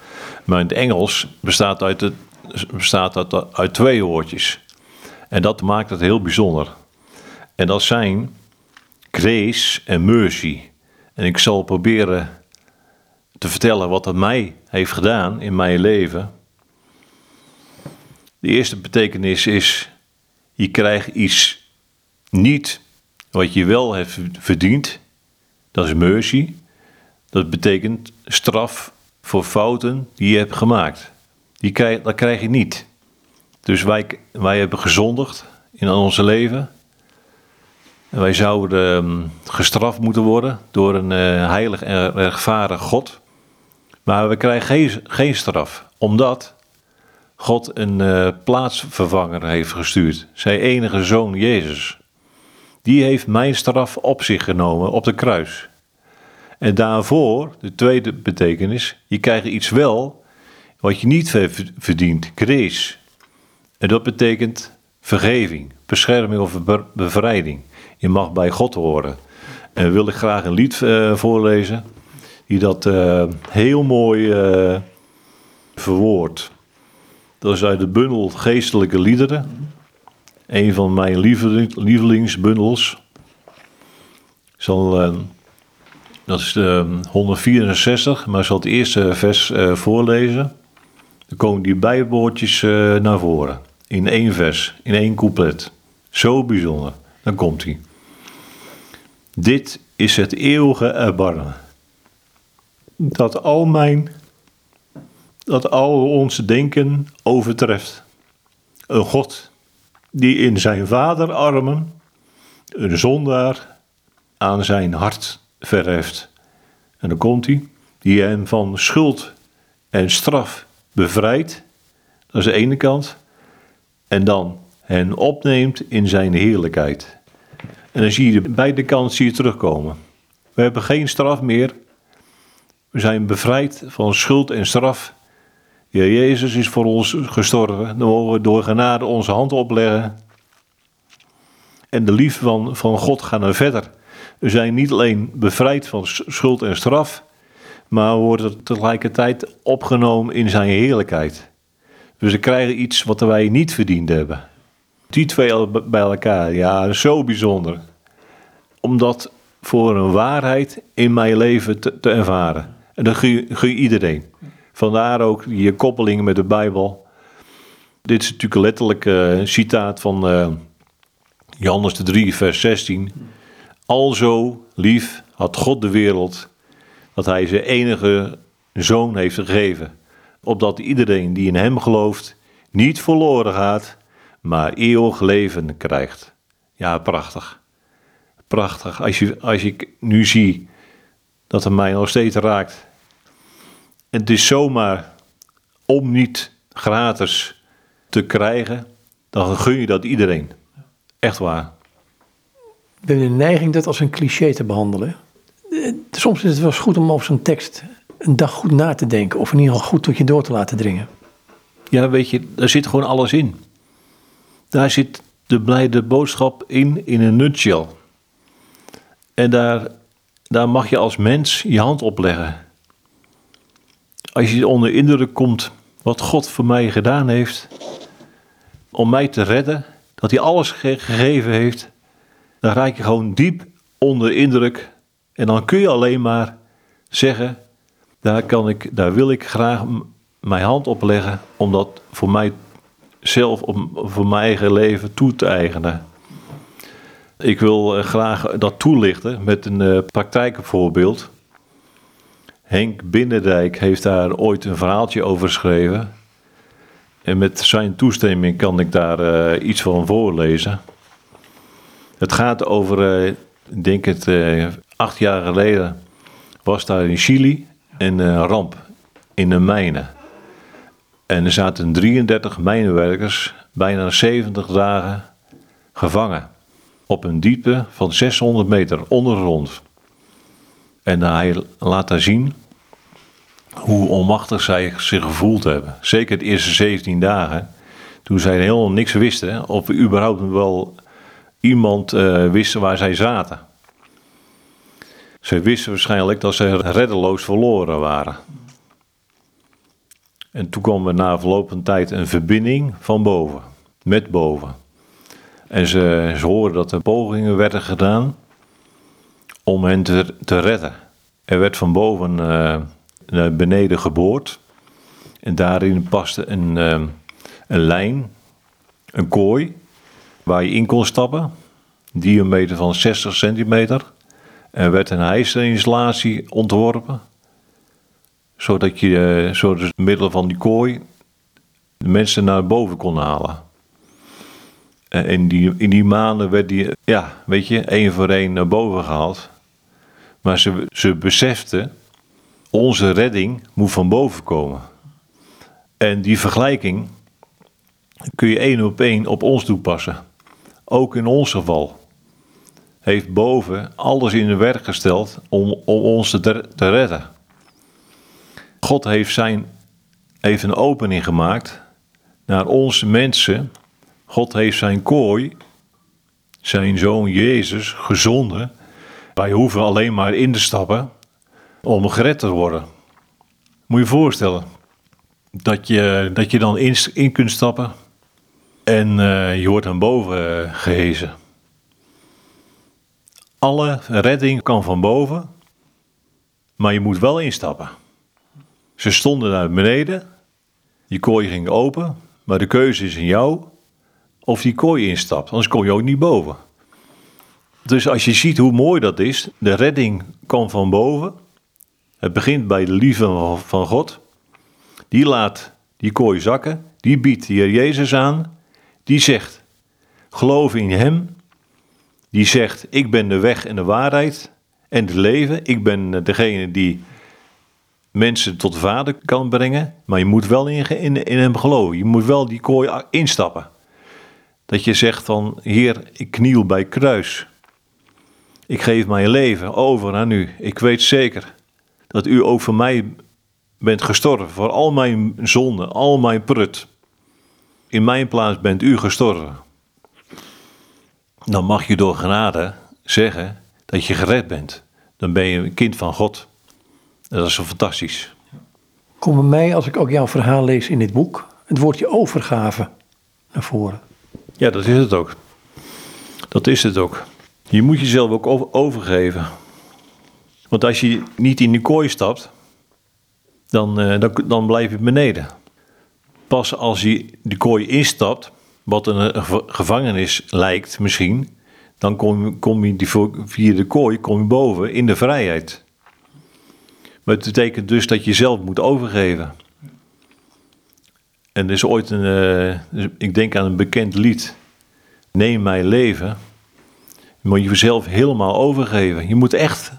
Maar in het Engels bestaat uit, het, bestaat uit, uit twee woordjes. En dat maakt het heel bijzonder. En dat zijn grace en mercy. En ik zal proberen te vertellen wat het mij heeft gedaan in mijn leven. De eerste betekenis is: je krijgt iets niet wat je wel hebt verdiend. Dat is mercy. Dat betekent straf voor fouten die je hebt gemaakt. Die krijg, dat krijg je niet. Dus wij, wij hebben gezondigd in onze leven. En wij zouden ehm, gestraft moeten worden door een uh, heilig en rechtvaardig God. Maar we krijgen geen, geen straf, omdat God een uh, plaatsvervanger heeft gestuurd. Zijn enige zoon Jezus. Die heeft mijn straf op zich genomen op de kruis. En daarvoor, de tweede betekenis, je krijgt iets wel wat je niet verdient, grace. En dat betekent vergeving, bescherming of bevrijding. Je mag bij God horen. En wil ik graag een lied uh, voorlezen die dat uh, heel mooi uh, verwoordt. Dat is uit de bundel Geestelijke Liederen. Een van mijn lievelingsbundels. Zal, dat is de 164, maar ik zal het eerste vers voorlezen. Dan komen die bijwoordjes naar voren in één vers, in één couplet. Zo bijzonder. Dan komt hij. Dit is het eeuwige erbarmen. Dat al mijn, dat al ons denken overtreft. Een God die in zijn vaderarmen een zondaar aan zijn hart verheft. En dan komt hij, die hem van schuld en straf bevrijdt. Dat is de ene kant en dan hen opneemt in zijn heerlijkheid. En dan zie je beide kanten zie terugkomen. We hebben geen straf meer. We zijn bevrijd van schuld en straf. Ja, Jezus is voor ons gestorven. Dan mogen we door genade onze hand opleggen. En de liefde van, van God gaat naar verder. We zijn niet alleen bevrijd van schuld en straf, maar worden tegelijkertijd opgenomen in zijn heerlijkheid. Dus we krijgen iets wat wij niet verdiend hebben. Die twee bij elkaar, ja, zo bijzonder. Om dat voor een waarheid in mijn leven te, te ervaren. En dat gun je iedereen. Vandaar ook je koppeling met de Bijbel. Dit is natuurlijk een letterlijk uh, citaat van uh, Johannes de 3, vers 16. Alzo lief had God de wereld, dat hij zijn enige zoon heeft gegeven. Opdat iedereen die in hem gelooft niet verloren gaat, maar eeuwig leven krijgt. Ja, prachtig. Prachtig. Als, je, als ik nu zie dat het mij nog steeds raakt. Het is zomaar om niet gratis te krijgen, dan gun je dat iedereen. Echt waar.
We hebben de neiging dat als een cliché te behandelen. Eh, soms is het wel eens goed om over zo'n tekst een dag goed na te denken. Of in ieder geval goed tot je door te laten dringen.
Ja, weet je, daar zit gewoon alles in. Daar zit de blijde boodschap in, in een nutshell. En daar, daar mag je als mens je hand op leggen. Als je onder indruk komt wat God voor mij gedaan heeft, om mij te redden, dat hij alles gegeven heeft, dan raak je gewoon diep onder indruk. En dan kun je alleen maar zeggen, daar, kan ik, daar wil ik graag mijn hand op leggen, om dat voor mij zelf, om, voor mijn eigen leven toe te eigenen. Ik wil eh, graag dat toelichten met een uh, praktijkvoorbeeld. Henk Binnendijk heeft daar ooit een verhaaltje over geschreven. En met zijn toestemming kan ik daar uh, iets van voorlezen. Het gaat over, uh, ik denk het, uh, acht jaar geleden was daar in Chili een ramp in een mijnen. En er zaten 33 mijnwerkers bijna 70 dagen gevangen op een diepte van 600 meter ondergrond. En hij laat zien hoe onmachtig zij zich gevoeld hebben. Zeker de eerste 17 dagen, toen zij helemaal niks wisten, of überhaupt wel iemand uh, wisten waar zij zaten. Ze wisten waarschijnlijk dat ze reddeloos verloren waren. En toen kwam er na verloop van tijd een verbinding van boven, met boven. En ze, ze hoorden dat er pogingen werden gedaan om hen te, redden. Er werd van boven uh, naar beneden geboord. En daarin paste een, uh, een lijn, een kooi, waar je in kon stappen. Diameter van 60 centimeter. Er werd een hijsinstallatie ontworpen. Zodat je, zodat door middel van die kooi, de mensen naar boven kon halen. In die, in die maanden werd die, ja, weet je, één voor één naar boven gehaald. Maar ze, ze beseften, onze redding moet van boven komen. En die vergelijking kun je één op één op ons toepassen. Ook in ons geval heeft boven alles in werk gesteld om, om ons te, te redden. God heeft, zijn, heeft een opening gemaakt naar onze mensen. God heeft zijn kooi, zijn zoon Jezus, gezonden wij hoeven alleen maar in te stappen om gered te worden. Moet je je voorstellen dat je, dat je dan in, in kunt stappen en uh, je wordt aan boven uh, gehezen. Alle redding kan van boven, maar je moet wel instappen. Ze stonden naar beneden, die kooi ging open, maar de keuze is in jou of die kooi instapt, anders kom je ook niet boven. Dus als je ziet hoe mooi dat is, de redding komt van boven. Het begint bij de liefde van God. Die laat die kooi zakken. Die biedt de Heer Jezus aan. Die zegt, geloof in Hem. Die zegt, ik ben de weg en de waarheid en het leven. Ik ben degene die mensen tot de Vader kan brengen. Maar je moet wel in, in, in Hem geloven. Je moet wel die kooi instappen. Dat je zegt van, Heer, ik kniel bij kruis. Ik geef mijn leven over aan u. Ik weet zeker dat u ook voor mij bent gestorven. Voor al mijn zonden, al mijn prut. In mijn plaats bent u gestorven. dan mag je door genade zeggen dat je gered bent. Dan ben je een kind van God. Dat is zo fantastisch.
Kom bij mij, als ik ook jouw verhaal lees in dit boek, het woordje overgave naar voren.
Ja, dat is het ook. Dat is het ook. Je moet jezelf ook over- overgeven. Want als je niet in de kooi stapt, dan, eh, dan, dan blijf je beneden. Pas als je de kooi instapt, wat een, ge- gevangenis lijkt misschien, dan kom, kom je die, via de kooi kom je boven in de vrijheid. Maar het betekent dus dat je zelf moet overgeven. En er is ooit een, eh, ik denk aan een bekend lied, Neem mijn leven. Je moet je jezelf helemaal overgeven. Je moet echt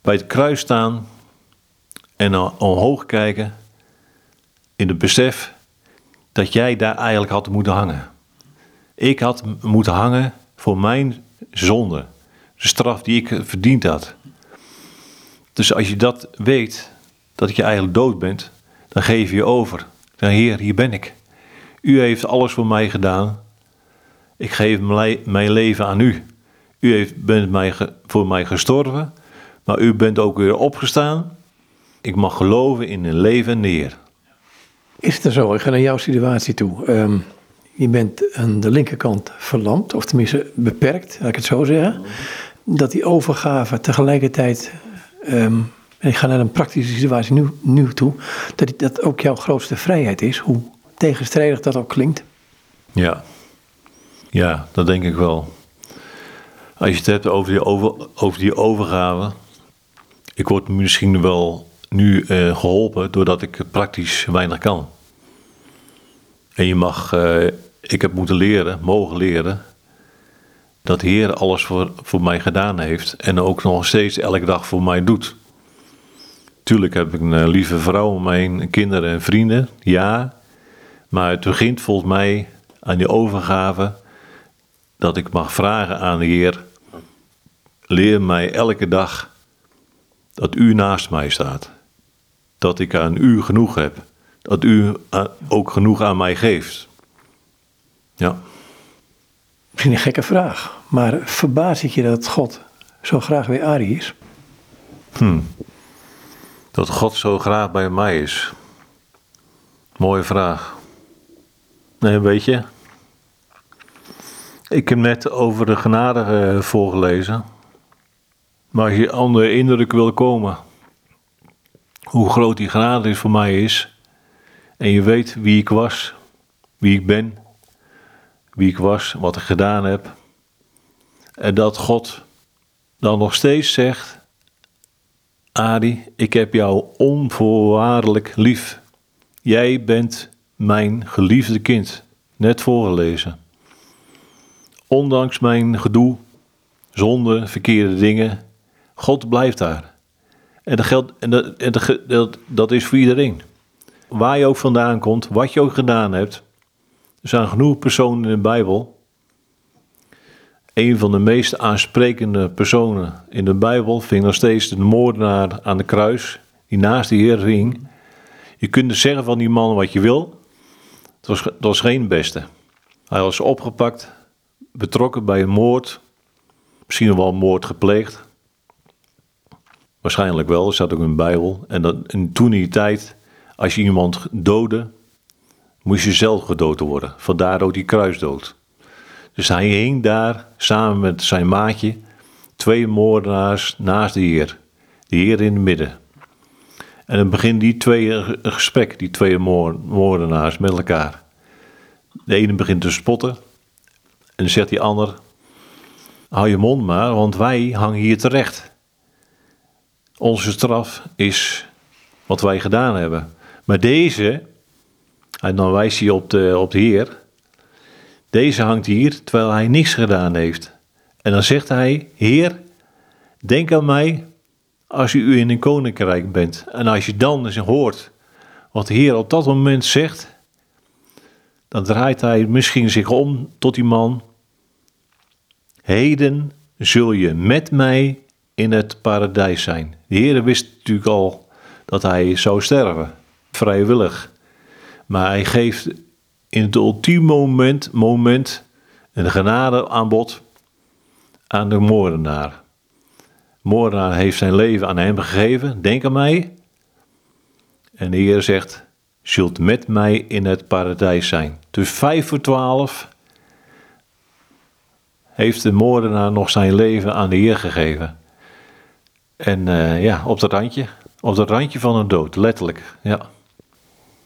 bij het kruis staan en omhoog kijken in het besef dat jij daar eigenlijk had moeten hangen. Ik had moeten hangen voor mijn zonde, de straf die ik verdiend had. Dus als je dat weet, dat je eigenlijk dood bent, dan geef je je over. Dan Heer, hier ben ik. U heeft alles voor mij gedaan. Ik geef mijn le- mijn leven aan u. U heeft, bent mij voor mij gestorven, maar u bent ook weer opgestaan. Ik mag geloven in een levende Heer.
Is het er zo, ik ga naar jouw situatie toe. Ehm, je bent aan de linkerkant verlamd, of tenminste beperkt, laat ik het zo zeggen. Dat die overgave tegelijkertijd, ehm, en ik ga naar een praktische situatie nu, nu toe, dat dat ook jouw grootste vrijheid is, hoe tegenstrijdig dat ook klinkt.
Ja. Ja, dat denk ik wel. Als je het hebt over die, over, over die overgave. Ik word misschien wel nu eh, geholpen doordat ik praktisch weinig kan. En je mag, eh, ik heb moeten leren, mogen leren, dat Heer alles voor, voor mij gedaan heeft. En ook nog steeds elke dag voor mij doet. Tuurlijk heb ik een eh, lieve vrouw, mijn kinderen en vrienden, ja. Maar het begint volgens mij aan die overgave dat ik mag vragen aan de Heer: leer mij elke dag dat U naast mij staat. Dat ik aan U genoeg heb. Dat U aan- ook genoeg aan mij geeft. Ja,
Misschien een gekke vraag, maar verbaast het je dat God zo graag weer Ari is?
Dat God zo graag bij mij is. Mooie vraag. Nee, weet je. Ik heb net over de genade eh, voorgelezen. Maar als je onder de indruk wil komen. Hoe groot die genade is voor mij is. En je weet wie ik was. Wie ik ben. Wie ik was. Wat ik gedaan heb. En dat God dan nog steeds zegt. Adi, ik heb jou onvoorwaardelijk lief. Jij bent mijn geliefde kind. Net voorgelezen. Ondanks mijn gedoe, zonde, verkeerde dingen, God blijft daar. En, dat, geldt, en, dat, dat, dat, dat is voor iedereen. Waar je ook vandaan komt, wat je ook gedaan hebt. Er zijn genoeg personen in de Bijbel. Een van de meest aansprekende personen in de Bijbel vind ik nog steeds de moordenaar aan de kruis, die naast de Heer hing. Je kunt dus zeggen van die man wat je wil. Het was, geen beste. Hij was opgepakt, betrokken bij een moord. Misschien wel een moord gepleegd. Waarschijnlijk wel, dat staat ook in de Bijbel. En, dat, en toen in die tijd, als je iemand doodde, moest je zelf gedood worden. Vandaar ook die kruisdood. Dus hij hing daar samen met zijn maatje, twee moordenaars naast de Heer. De Heer in het midden. En dan begint die twee een een gesprek, die twee moor- moordenaars met elkaar. De ene begint te spotten en zegt die ander, hou je mond maar, want wij hangen hier terecht. Onze straf is wat wij gedaan hebben. Maar deze, en dan wijst hij op de, op de Heer, deze hangt hier terwijl hij niks gedaan heeft. En dan zegt hij: Heer, denk aan mij als u in een koninkrijk bent. En als je dan eens hoort wat de Heer op dat moment zegt, dan draait hij misschien zich om tot die man. Heden zul je met mij in het paradijs zijn. De Heer wist natuurlijk al dat hij zou sterven, vrijwillig. Maar hij geeft in het ultieme moment, moment een genade aanbod aan de moordenaar. De moordenaar heeft zijn leven aan hem gegeven, denk aan mij. En de Heer zegt, zult met mij in het paradijs zijn. Dus vijf voor twaalf heeft de moordenaar nog zijn leven aan de Heer gegeven. En uh, ja, op dat randje, op dat randje van een dood, letterlijk, ja.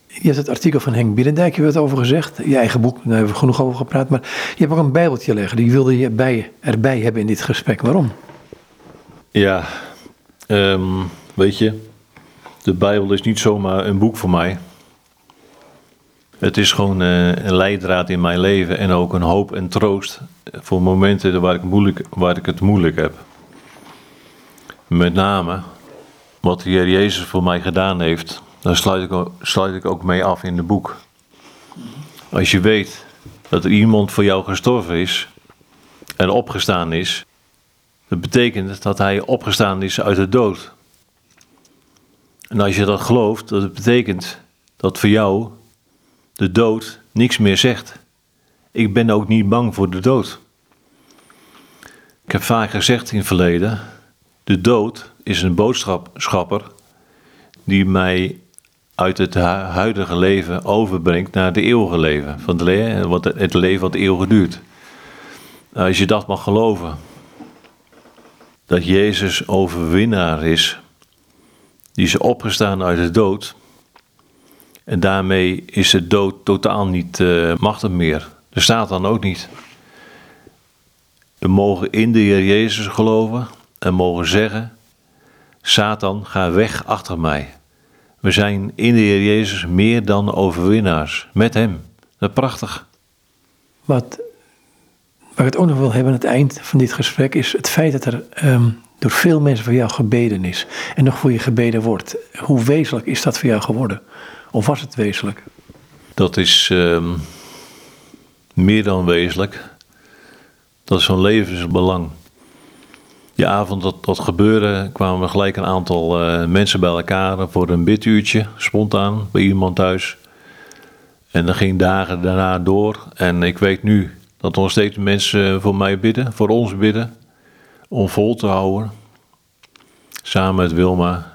Je hebt het artikel van Henk Bielendijk, je over gezegd. Je eigen boek, daar hebben we genoeg over gepraat. Maar je hebt ook een bijbeltje leggen, die wilde je bij, erbij hebben in dit gesprek. Waarom?
Ja, um, weet je, de bijbel is niet zomaar een boek voor mij. Het is gewoon uh, een leidraad in mijn leven en ook een hoop en troost voor momenten waar ik, moeilijk, waar ik het moeilijk heb. Met name wat de Heer Jezus voor mij gedaan heeft, daar sluit ik, sluit ik ook mee af in het boek. Als je weet dat iemand voor jou gestorven is en opgestaan is, dat betekent dat hij opgestaan is uit de dood. En als je dat gelooft, dat betekent dat voor jou de dood niks meer zegt. Ik ben ook niet bang voor de dood. Ik heb vaak gezegd in het verleden: de dood is een boodschapper die mij uit het huidige leven overbrengt naar het eeuwige leven. Van het, wat het leven wat eeuwig duurt. Als je dat mag geloven, dat Jezus overwinnaar is, die is opgestaan uit de dood. En daarmee is de dood totaal niet uh, machtig meer. De staat dan ook niet. We mogen in de Heer Jezus geloven en mogen zeggen: Satan, ga weg achter mij. We zijn in de Heer Jezus meer dan overwinnaars met Hem. Dat is prachtig.
Wat, waar ik het ook nog wil hebben aan het eind van dit gesprek is het feit dat er ehm, door veel mensen voor jou gebeden is en nog voor je gebeden wordt. Hoe wezenlijk is dat voor jou geworden? Of was het wezenlijk?
Dat is uh, meer dan wezenlijk. Dat is van levensbelang. Die avond dat dat gebeurde, kwamen gelijk een aantal uh, mensen bij elkaar voor een biduurtje, spontaan, bij iemand thuis. En dat ging dagen daarna door. En ik weet nu dat er nog steeds mensen voor mij bidden, voor ons bidden om vol te houden. Samen met Wilma.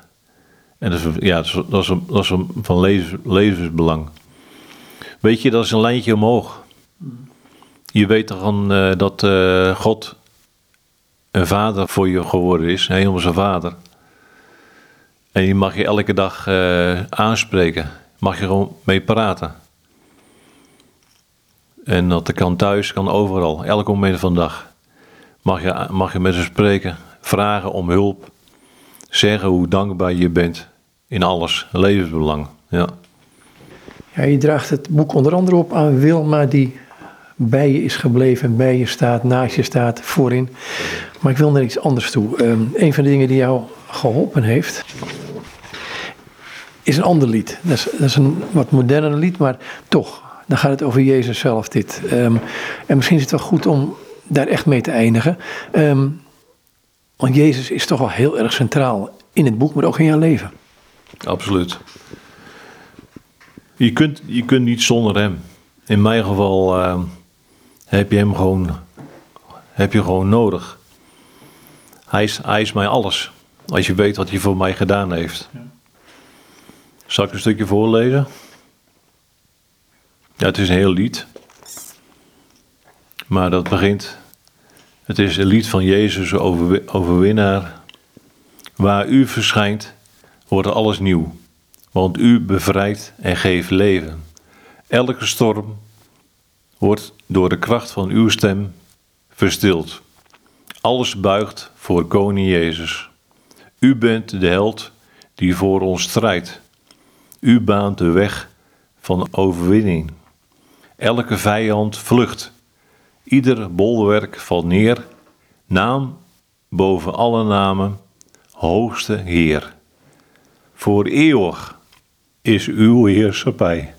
En dat is, ja, dat is, dat is, van levens, levensbelang. Weet je, dat is een lijntje omhoog. Je weet toch uh, dat uh, God een vader voor je geworden is, een hemelse vader. En die mag je elke dag uh, aanspreken. Mag je gewoon mee praten. En dat kan thuis, kan overal, elk moment van de dag mag je, mag je met ze spreken, vragen om hulp, zeggen hoe dankbaar je bent in alles, levensbelang. Ja.
Ja, je draagt het boek onder andere op aan Wilma die bij je is gebleven, bij je staat, naast je staat, voorin. Maar ik wil naar iets anders toe. Um, een van de dingen die jou geholpen heeft, is een ander lied. Dat is, dat is een wat moderner lied, maar toch, dan gaat het over Jezus zelf dit. Um, en misschien is het wel goed om daar echt mee te eindigen. Um, want Jezus is toch wel heel erg centraal in het boek, maar ook in jouw leven.
Absoluut. Je kunt, je kunt niet zonder hem. In mijn geval heb je hem gewoon, heb je gewoon nodig. Hij is, hij is mij alles. Als je weet wat hij voor mij gedaan heeft. Ja. Zal ik een stukje voorlezen? Ja, het is een heel lied. Maar dat begint. Het is een lied van Jezus overwinnaar. Waar u verschijnt, wordt alles nieuw. Want u bevrijdt en geeft leven. Elke storm wordt door de kracht van uw stem verstild. Alles buigt voor Koning Jezus. U bent de held die voor ons strijdt. U baant de weg van overwinning. Elke vijand vlucht. Ieder bolwerk valt neer. Naam boven alle namen, hoogste Heer. Voor eeuwig is uw heerschappij.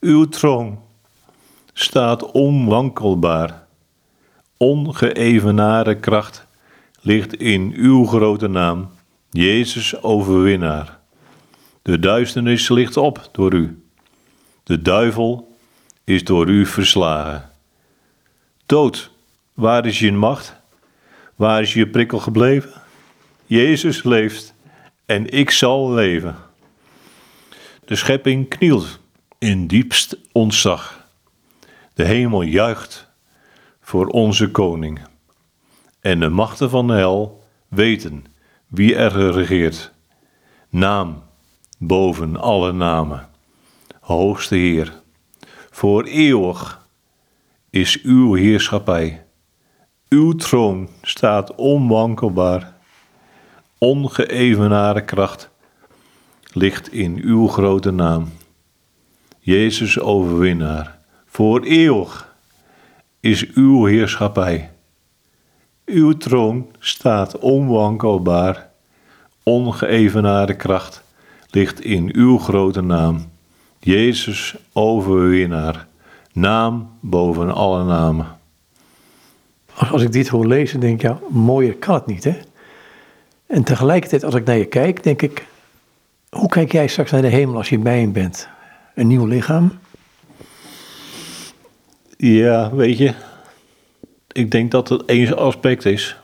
Uw troon staat onwankelbaar. Ongeëvenare kracht ligt in uw grote naam, Jezus overwinnaar. De duisternis ligt op door u. De duivel is door u verslagen. Dood, waar is je macht? Waar is je prikkel gebleven? Jezus leeft en ik zal leven. De schepping knielt in diepst ontzag. De hemel juicht voor onze koning. En de machten van de hel weten wie er regeert. Naam boven alle namen. Hoogste Heer, voor eeuwig is uw heerschappij. Uw troon staat onwankelbaar. Ongeëvenare kracht ligt in uw grote naam. Jezus overwinnaar, voor eeuwig is uw heerschappij. Uw troon staat onwankelbaar. Ongeëvenare kracht ligt in uw grote naam. Jezus overwinnaar, naam boven alle namen.
Als, als ik dit hoor lezen, denk ik, ja, mooier kan het niet, hè? En tegelijkertijd, als ik naar je kijk, denk ik, hoe kijk jij straks naar de hemel als je bij hem bent? Een nieuw lichaam?
Ja, weet je, ik denk dat het één aspect is.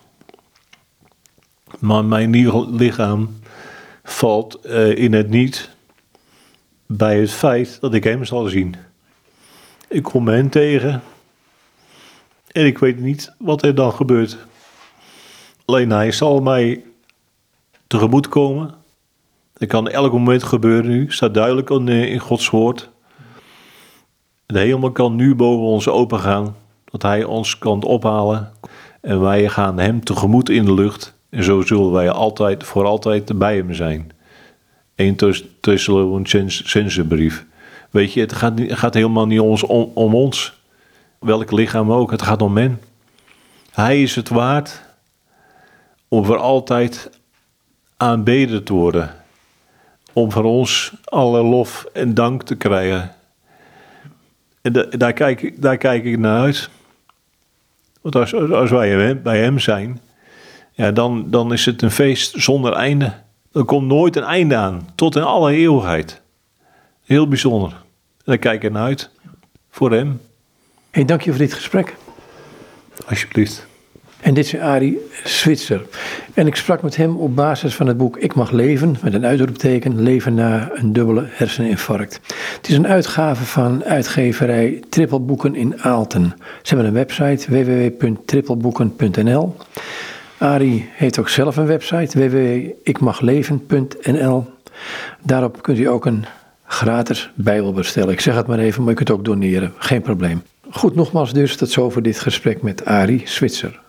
Maar mijn lichaam valt eh, in het niet bij het feit dat ik hem zal zien. Ik kom hem tegen en ik weet niet wat er dan gebeurt. Alleen hij zal mij tegemoet komen. Dat kan elk moment gebeuren nu, staat duidelijk in Gods woord. De hemel kan nu boven ons open gaan, dat hij ons kan ophalen. En wij gaan hem tegemoet in de lucht. En zo zullen wij altijd, voor altijd bij hem zijn. 1 Thessalonicense brief. Weet je, het gaat, het gaat helemaal niet om, om, ons. Welk lichaam ook, het gaat om men. Hij is het waard om voor altijd aanbeden te worden. Om van ons alle lof en dank te krijgen. En daar, kijk, ik, daar kijk ik naar uit. Want als, als wij bij hem zijn, ja, dan, dan is het een feest zonder einde. Er komt nooit een einde aan, tot in alle eeuwigheid. Heel bijzonder. En daar kijk ik naar uit. Voor hem.
Hey, dank je voor dit gesprek.
Alsjeblieft.
En dit is Arie Switzer. En ik sprak met hem op basis van het boek Ik mag leven, met een uitroepteken, leven na een dubbele herseninfarct. Het is een uitgave van uitgeverij Trippelboeken in Aalten. Ze hebben een website www.trippelboeken.nl. Arie heeft ook zelf een website www.ikmagleven.nl. Daarop kunt u ook een gratis Bijbel bestellen. Ik zeg het maar even, maar je kunt ook doneren, geen probleem. Goed, nogmaals dus, tot zover dit gesprek met Arie Switzer.